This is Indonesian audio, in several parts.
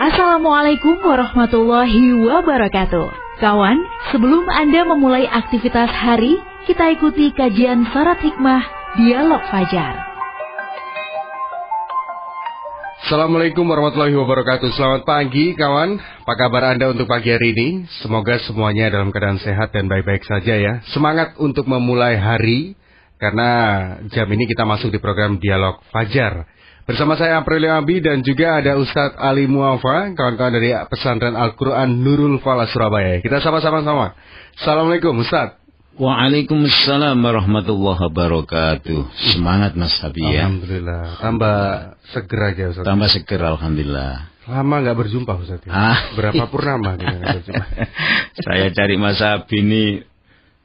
Assalamualaikum warahmatullahi wabarakatuh. Kawan, sebelum Anda memulai aktivitas hari, kita ikuti kajian syarat hikmah Dialog Fajar. Assalamualaikum warahmatullahi wabarakatuh. Selamat pagi kawan. Apa kabar anda untuk pagi hari ini? Semoga semuanya dalam keadaan sehat dan baik-baik saja ya. Semangat untuk memulai hari Karena jam ini kita masuk di program Dialog Fajar Bersama saya Aprilia Abi dan juga ada Ustadz Ali Muafa, kawan-kawan dari pesantren Al-Quran Nurul Fala Surabaya. Kita sama-sama sama. Assalamualaikum Ustadz. Waalaikumsalam warahmatullahi wabarakatuh. Semangat Mas Habi ya. Alhamdulillah. Tambah seger aja Ustaz. Tambah seger Alhamdulillah. Lama nggak berjumpa Ustaz. Ya? Ah. Berapa purnama kita berjumpa. saya cari Mas Habi ini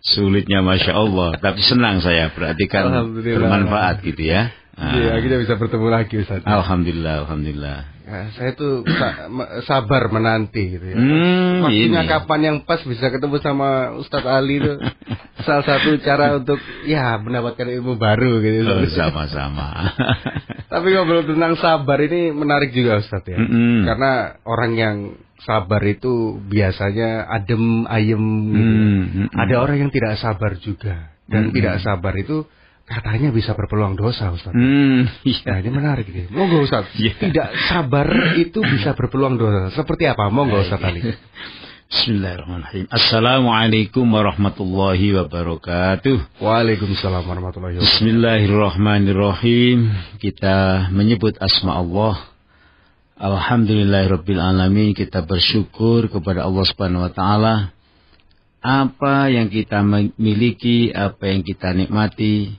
sulitnya Masya Allah. Tapi senang saya. Berarti kan bermanfaat gitu ya. Iya, kita bisa bertemu lagi Ustaz. Alhamdulillah, alhamdulillah. Ya, saya tuh sa sabar menanti gitu ya. Hmm, Waktunya ini. kapan yang pas bisa ketemu sama Ustadz Ali itu salah satu cara untuk ya mendapatkan ilmu baru gitu. Oh, sama-sama. Tapi ngobrol tentang sabar ini menarik juga Ustadz ya. Mm -hmm. Karena orang yang sabar itu biasanya adem ayem gitu. Mm -hmm. Ada orang yang tidak sabar juga dan mm -hmm. tidak sabar itu katanya bisa berpeluang dosa Ustaz. Hmm, iya. Nah, ini menarik ini. Monggo Ustaz. Iya. Tidak sabar itu bisa berpeluang dosa. Seperti apa? Monggo Ustaz Ali. Bismillahirrahmanirrahim. Assalamualaikum warahmatullahi wabarakatuh. Waalaikumsalam warahmatullahi wabarakatuh. Bismillahirrahmanirrahim. Kita menyebut asma Allah. Alhamdulillahirabbil alamin. Kita bersyukur kepada Allah Subhanahu wa taala apa yang kita miliki, apa yang kita nikmati,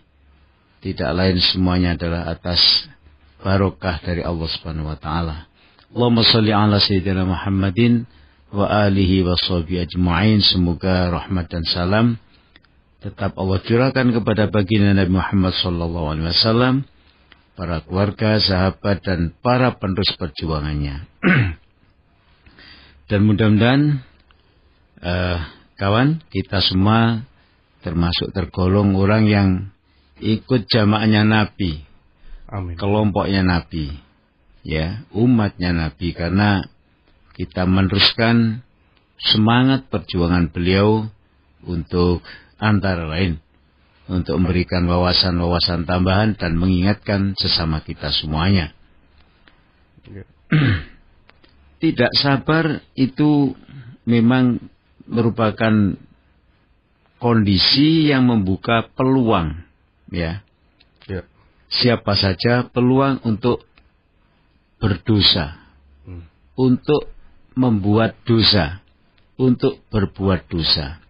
tidak lain semuanya adalah atas barokah dari Allah Subhanahu wa taala. Allahumma shalli ala sayyidina Muhammadin wa alihi wa ajma'in. Semoga rahmat dan salam tetap Allah curahkan kepada baginda Nabi Muhammad sallallahu alaihi wasallam, para keluarga, sahabat dan para penerus perjuangannya. dan mudah-mudahan uh, kawan kita semua termasuk tergolong orang yang ikut jamaahnya Nabi. Amin. Kelompoknya Nabi. Ya, umatnya Nabi karena kita meneruskan semangat perjuangan beliau untuk antara lain untuk memberikan wawasan-wawasan tambahan dan mengingatkan sesama kita semuanya. Ya. Tidak sabar itu memang merupakan kondisi yang membuka peluang ya. ya. Siapa saja peluang untuk berdosa, hmm. untuk membuat dosa, untuk berbuat dosa.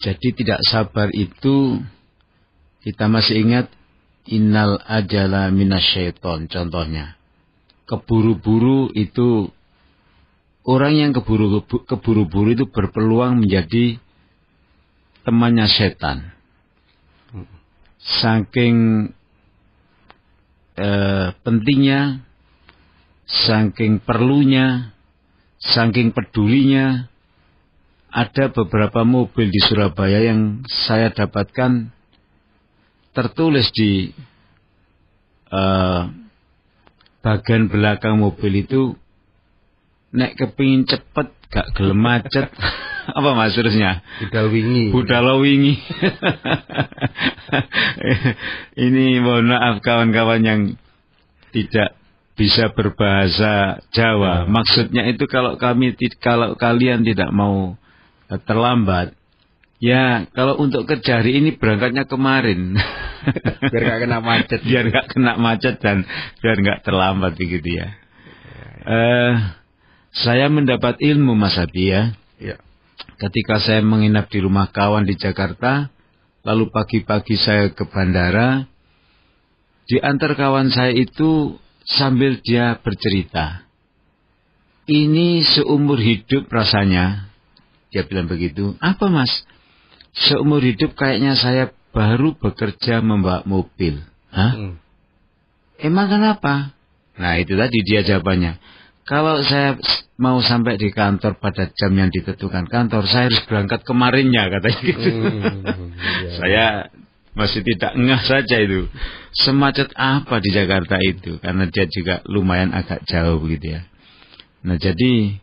Jadi tidak sabar itu kita masih ingat innal ajala minasyaiton contohnya. Keburu-buru itu orang yang keburu-buru itu berpeluang menjadi temannya setan saking eh, pentingnya, saking perlunya, saking pedulinya, ada beberapa mobil di Surabaya yang saya dapatkan tertulis di eh, bagian belakang mobil itu nek kepingin cepet gak gelem macet apa maksudnya budal wingi budal wingi ini mohon maaf kawan-kawan yang tidak bisa berbahasa Jawa. Ya. Maksudnya itu kalau kami kalau kalian tidak mau eh, terlambat, ya kalau untuk kerja hari ini berangkatnya kemarin. biar nggak kena macet. biar nggak kena macet dan biar nggak terlambat begitu ya. ya, ya. Uh, saya mendapat ilmu Mas Abi ya. ya. Ketika saya menginap di rumah kawan di Jakarta, lalu pagi-pagi saya ke bandara, di antar kawan saya itu sambil dia bercerita. Ini seumur hidup rasanya. Dia bilang begitu. Apa mas? Seumur hidup kayaknya saya baru bekerja membawa mobil. Hah? Hmm. Emang kenapa? Nah itu tadi dia jawabannya. Kalau saya mau sampai di kantor pada jam yang ditentukan kantor, saya harus berangkat kemarinnya katanya gitu. Hmm, iya. saya masih tidak ngeh saja itu. Semacet apa di Jakarta itu? Karena dia juga lumayan agak jauh begitu ya. Nah jadi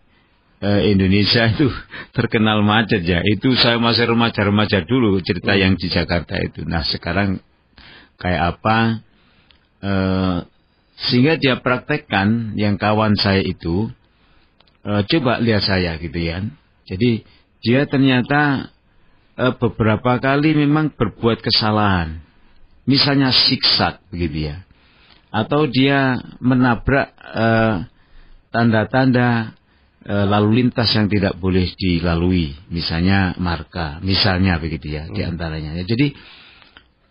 eh, Indonesia itu terkenal macet ya. Itu saya masih remaja-remaja dulu cerita hmm. yang di Jakarta itu. Nah sekarang kayak apa? Eh, sehingga dia praktekkan yang kawan saya itu. Eh, coba lihat saya gitu ya. Jadi dia ternyata eh, beberapa kali memang berbuat kesalahan. Misalnya siksak begitu ya. Atau dia menabrak eh, tanda-tanda eh, lalu lintas yang tidak boleh dilalui. Misalnya marka, misalnya begitu ya hmm. di antaranya. Ya, jadi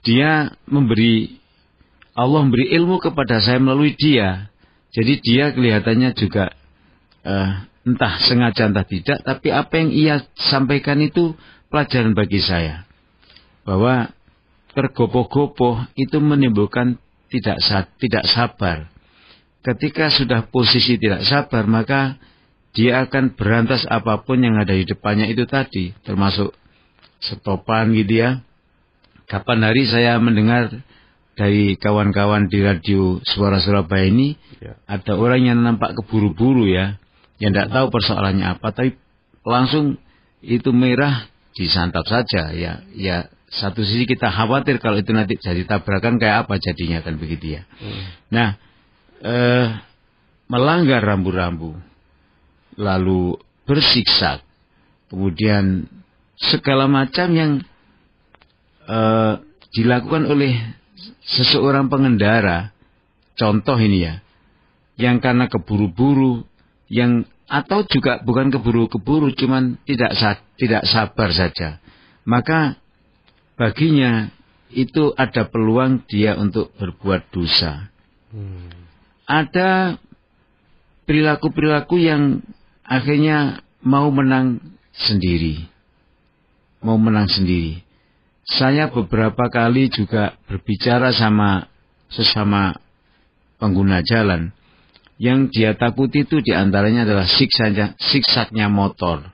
dia memberi Allah memberi ilmu kepada saya melalui dia. Jadi dia kelihatannya juga eh, entah sengaja entah tidak, tapi apa yang ia sampaikan itu pelajaran bagi saya. Bahwa tergopoh-gopoh itu menimbulkan tidak tidak sabar. Ketika sudah posisi tidak sabar, maka dia akan berantas apa pun yang ada di depannya itu tadi, termasuk stopan gitu ya. Kapan hari saya mendengar dari kawan-kawan di radio Suara Surabaya ini, ya. ada orang yang nampak keburu-buru ya, yang tidak tahu persoalannya apa, tapi langsung itu merah disantap saja ya ya satu sisi kita khawatir kalau itu nanti jadi tabrakan kayak apa jadinya kan begitu ya hmm. nah eh, melanggar rambu-rambu lalu bersiksa kemudian segala macam yang eh, dilakukan oleh seseorang pengendara contoh ini ya yang karena keburu-buru yang atau juga bukan keburu-keburu cuman tidak tidak sabar saja. Maka baginya itu ada peluang dia untuk berbuat dosa. Hmm. ada perilaku-perilaku yang akhirnya mau menang sendiri. Mau menang sendiri saya beberapa kali juga berbicara sama sesama pengguna jalan yang dia takuti itu di antaranya adalah siksanya, siksaknya motor.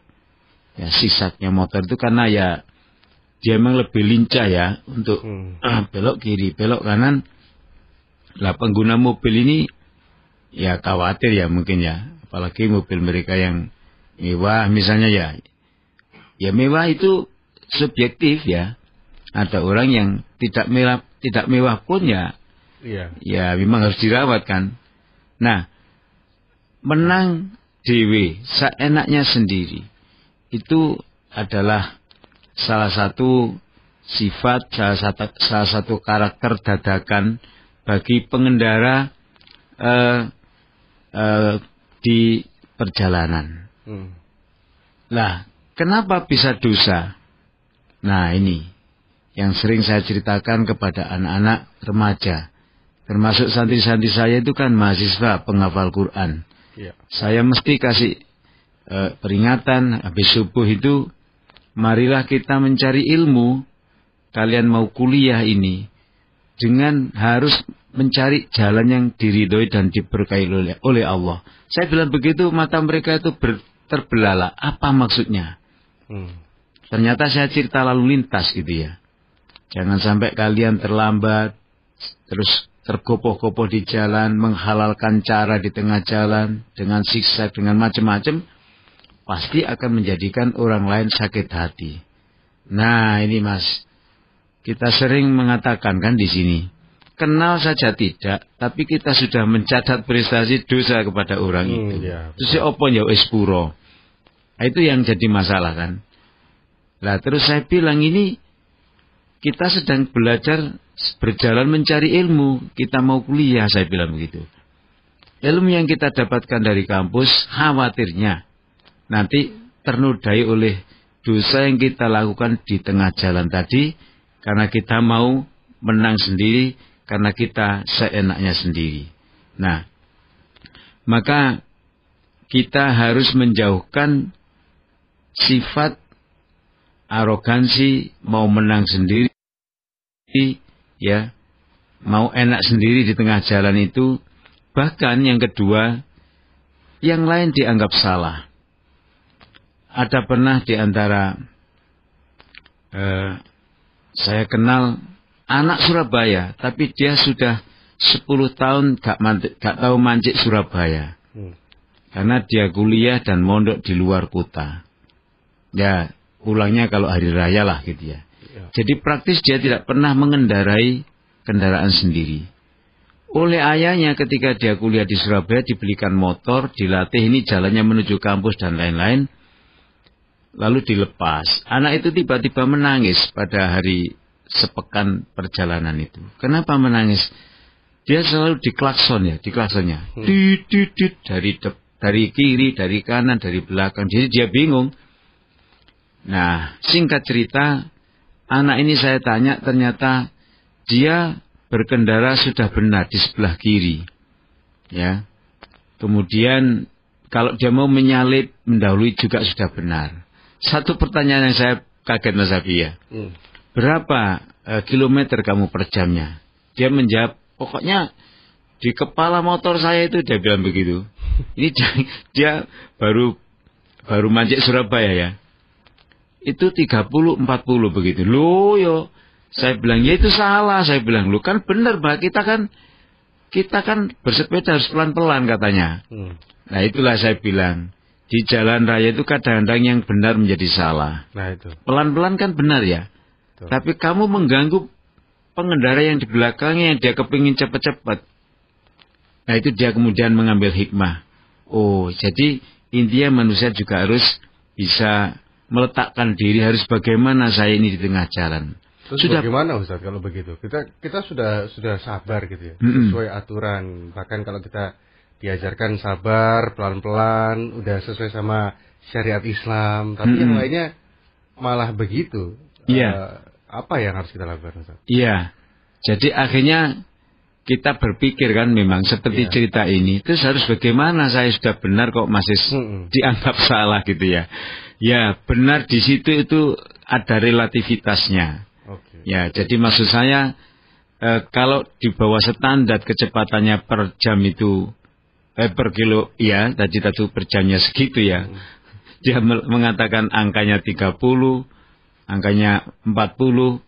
Ya, siksaknya motor itu karena ya dia memang lebih lincah ya untuk hmm. uh, belok kiri, belok kanan. Lah pengguna mobil ini ya khawatir ya mungkin ya, apalagi mobil mereka yang mewah misalnya ya. Ya mewah itu subjektif ya. Ada orang yang tidak mewah tidak mewah pun ya, ya, ya memang harus dirawat kan. Nah, menang dewi seenaknya sendiri itu adalah salah satu sifat salah satu salah satu karakter dadakan bagi pengendara uh, uh, di perjalanan. Hmm. Lah, kenapa bisa dosa? Nah, ini yang sering saya ceritakan kepada anak-anak remaja. Termasuk santri-santri saya itu kan mahasiswa penghafal Quran. Ya. Saya mesti kasih uh, peringatan habis subuh itu marilah kita mencari ilmu. Kalian mau kuliah ini dengan harus mencari jalan yang diridhoi dan diberkahi oleh, oleh Allah. Saya bilang begitu mata mereka itu ber, terbelalak. Apa maksudnya? Hmm. Ternyata saya cerita lalu lintas gitu ya. Jangan sampai kalian terlambat terus tergopoh-gopoh di jalan, menghalalkan cara di tengah jalan, dengan siksa, dengan macam-macam, pasti akan menjadikan orang lain sakit hati. Nah ini mas, kita sering mengatakan kan di sini, kenal saja tidak, tapi kita sudah mencatat prestasi dosa kepada orang hmm, itu. Ya, Terus si opo ya espuro. Nah, itu yang jadi masalah kan. Nah terus saya bilang ini kita sedang belajar berjalan mencari ilmu. Kita mau kuliah, saya bilang begitu. Ilmu yang kita dapatkan dari kampus, khawatirnya nanti ternodai oleh dosa yang kita lakukan di tengah jalan tadi, karena kita mau menang sendiri, karena kita seenaknya sendiri. Nah, maka kita harus menjauhkan sifat arogansi mau menang sendiri ya mau enak sendiri di tengah jalan itu bahkan yang kedua yang lain dianggap salah ada pernah di antara eh, saya kenal anak Surabaya, tapi dia sudah 10 tahun gak, mantik, gak tahu mancik Surabaya. Hmm. Karena dia kuliah dan mondok di luar kota. Ya, pulangnya kalau hari raya lah gitu ya. ya. Jadi praktis dia tidak pernah mengendarai kendaraan sendiri. Oleh ayahnya ketika dia kuliah di Surabaya dibelikan motor, dilatih ini jalannya menuju kampus dan lain-lain. Lalu dilepas. Anak itu tiba-tiba menangis pada hari sepekan perjalanan itu. Kenapa menangis? Dia selalu diklakson ya, diklaksonnya. Hmm. Dari de, dari kiri, dari kanan, dari belakang. Jadi dia bingung. Nah, singkat cerita, anak ini saya tanya ternyata dia berkendara sudah benar di sebelah kiri. Ya. Kemudian kalau dia mau menyalip mendahului juga sudah benar. Satu pertanyaan yang saya kaget Mas Afia. Hmm. Berapa uh, kilometer kamu per jamnya? Dia menjawab, pokoknya di kepala motor saya itu dia bilang begitu. Ini dia baru baru mancik Surabaya ya. Itu 30 40 begitu. Loh yo saya bilang, ya itu salah. Saya bilang, lu kan benar, Mbak. Kita kan kita kan bersepeda harus pelan-pelan katanya. Hmm. Nah itulah saya bilang. Di jalan raya itu kadang-kadang yang benar menjadi salah. Nah itu. Pelan-pelan kan benar ya. Tapi kamu mengganggu pengendara yang di belakangnya yang dia kepingin cepat-cepat. Nah itu dia kemudian mengambil hikmah. Oh jadi intinya manusia juga harus bisa meletakkan diri harus bagaimana saya ini di tengah jalan. Terus sudah bagaimana Ustaz kalau begitu? Kita kita sudah sudah sabar gitu ya. Mm-hmm. Sesuai aturan. Bahkan kalau kita diajarkan sabar pelan-pelan, udah sesuai sama syariat Islam, tapi mm-hmm. yang lainnya malah begitu. Iya. Yeah. Uh, apa yang harus kita lakukan Ustaz? Iya. Yeah. Jadi akhirnya kita berpikir kan memang seperti yeah. cerita ini terus harus bagaimana saya sudah benar kok masih mm -mm. dianggap salah gitu ya ya benar di situ itu ada relativitasnya Ya, jadi maksud saya e, kalau di bawah standar kecepatannya per jam itu eh, per kilo, ya tadi tadi per jamnya segitu ya. Hmm. Dia mengatakan angkanya 30, angkanya 40.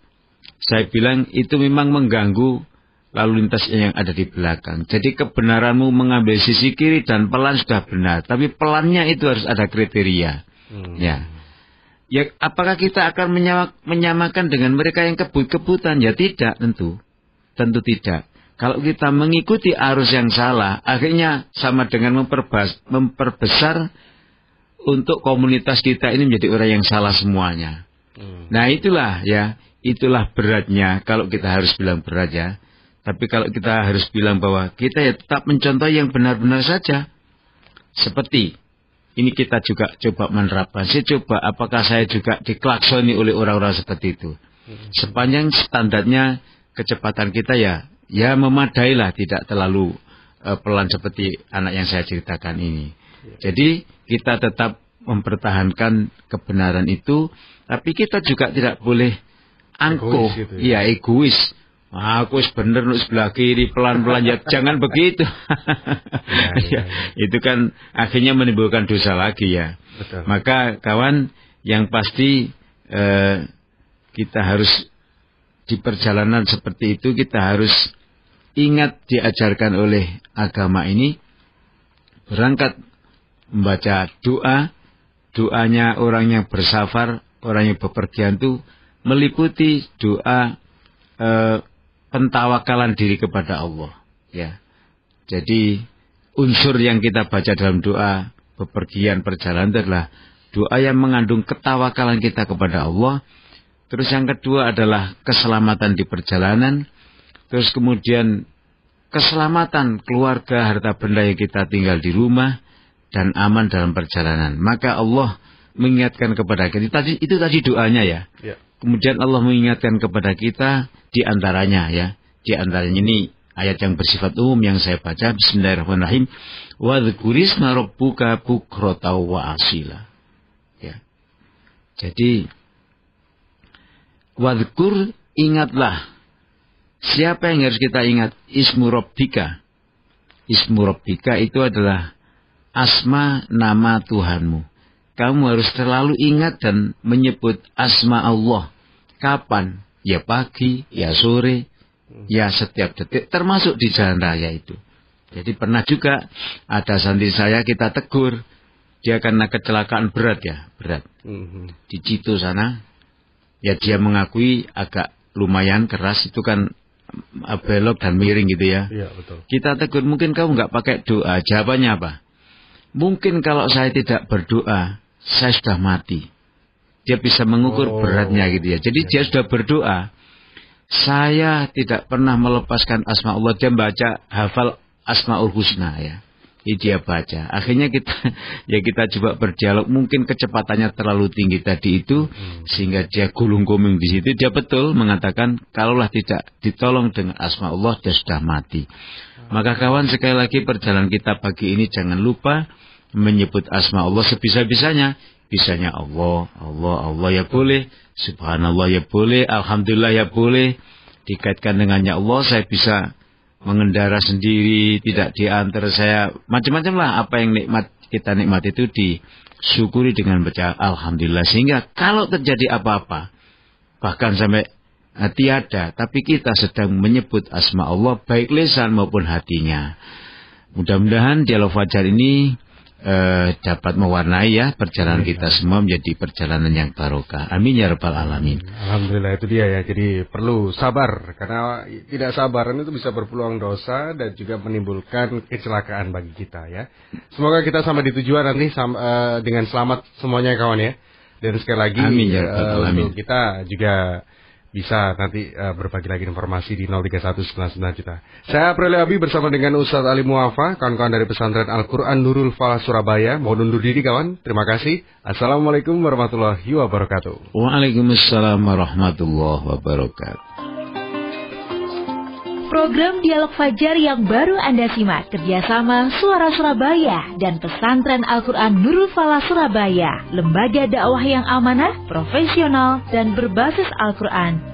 Saya bilang itu memang mengganggu lalu lintas yang ada di belakang. Jadi kebenaranmu mengambil sisi kiri dan pelan sudah benar, tapi pelannya itu harus ada kriteria. Hmm. Ya. Ya, apakah kita akan menyamakan dengan mereka yang kebut-kebutan? Ya tidak, tentu. Tentu tidak. Kalau kita mengikuti arus yang salah, akhirnya sama dengan memperbesar untuk komunitas kita ini menjadi orang yang salah semuanya. Hmm. Nah itulah ya, itulah beratnya kalau kita harus bilang berat ya. Tapi kalau kita harus bilang bahwa kita ya tetap mencontoh yang benar-benar saja. Seperti ini kita juga coba menerapkan. Saya coba apakah saya juga diklaksoni oleh orang-orang seperti itu. Hmm. Sepanjang standarnya kecepatan kita ya, ya memadailah tidak terlalu uh, pelan seperti anak yang saya ceritakan ini. Ya. Jadi kita tetap mempertahankan kebenaran itu, tapi kita juga tidak boleh angkuh, gitu ya. iya egois Aku bener nuk sebelah kiri pelan-pelan ya jangan begitu. ya, ya, ya. Itu kan akhirnya menimbulkan dosa lagi ya. Betul. Maka kawan yang pasti eh, kita harus di perjalanan seperti itu kita harus ingat diajarkan oleh agama ini berangkat membaca doa doanya orang yang bersafar orang yang bepergian itu meliputi doa eh, pentawakalan diri kepada Allah. Ya. Jadi unsur yang kita baca dalam doa bepergian perjalanan adalah doa yang mengandung ketawakalan kita kepada Allah. Terus yang kedua adalah keselamatan di perjalanan. Terus kemudian keselamatan keluarga, harta benda yang kita tinggal di rumah dan aman dalam perjalanan. Maka Allah mengingatkan kepada kita. Itu tadi doanya ya. ya. Kemudian Allah mengingatkan kepada kita di antaranya ya. Di antaranya ini ayat yang bersifat umum yang saya baca. Bismillahirrahmanirrahim. Wa dzkurisma rabbuka bukrata wa asila. Ya. Jadi wadkur ingatlah siapa yang harus kita ingat ismu rabbika. Ismu rabbika itu adalah asma nama Tuhanmu. Kamu harus selalu ingat dan menyebut asma Allah Kapan? ya pagi, ya sore, ya setiap detik, termasuk di jalan raya itu. Jadi pernah juga ada santri saya kita tegur, dia karena kecelakaan berat ya, berat. Mm-hmm. Di Cito sana, ya dia mengakui agak lumayan keras, itu kan uh, belok dan miring gitu ya. Iya, betul. Kita tegur, mungkin kamu nggak pakai doa, jawabannya apa? Mungkin kalau saya tidak berdoa, saya sudah mati. Dia bisa mengukur oh. beratnya gitu ya. Jadi dia sudah berdoa. Saya tidak pernah melepaskan asma Allah. Dia baca hafal asmaul husna ya. Ini dia baca. Akhirnya kita ya kita coba berdialog. Mungkin kecepatannya terlalu tinggi tadi itu hmm. sehingga dia gulung gulung di situ. Dia betul mengatakan kalaulah tidak ditolong dengan asma Allah dia sudah mati. Maka kawan sekali lagi perjalanan kita pagi ini jangan lupa menyebut asma Allah sebisa-bisanya. Bisanya Allah, Allah, Allah ya boleh. Subhanallah ya boleh. Alhamdulillah ya boleh. Dikaitkan dengannya Allah saya bisa mengendara sendiri, tidak diantar saya, macam-macam lah apa yang nikmat kita nikmat itu disyukuri dengan baca alhamdulillah sehingga kalau terjadi apa-apa bahkan sampai uh, tiada tapi kita sedang menyebut asma Allah baik lesan maupun hatinya. Mudah-mudahan dialog fajar ini eh, dapat mewarnai ya perjalanan Amin. kita semua menjadi perjalanan yang barokah. Amin ya rabbal alamin. Alhamdulillah itu dia ya. Jadi perlu sabar karena tidak sabaran itu bisa berpeluang dosa dan juga menimbulkan kecelakaan bagi kita ya. Semoga kita sampai di tujuan nanti sama, uh, eh, dengan selamat semuanya kawan ya. Dan sekali lagi Amin ya rabbal uh, alamin. Kita juga bisa nanti uh, berbagi lagi informasi di 031999 juta. Saya April Abi bersama dengan Ustadz Ali Muafa, kawan-kawan dari pesantren Al-Quran Nurul Falah Surabaya. Mohon undur diri kawan. Terima kasih. Assalamualaikum warahmatullahi wabarakatuh. Waalaikumsalam warahmatullahi wabarakatuh. Program Dialog Fajar yang baru Anda simak kerjasama Suara Surabaya dan Pesantren Al-Quran Nurul Falah Surabaya, lembaga dakwah yang amanah, profesional, dan berbasis Al-Quran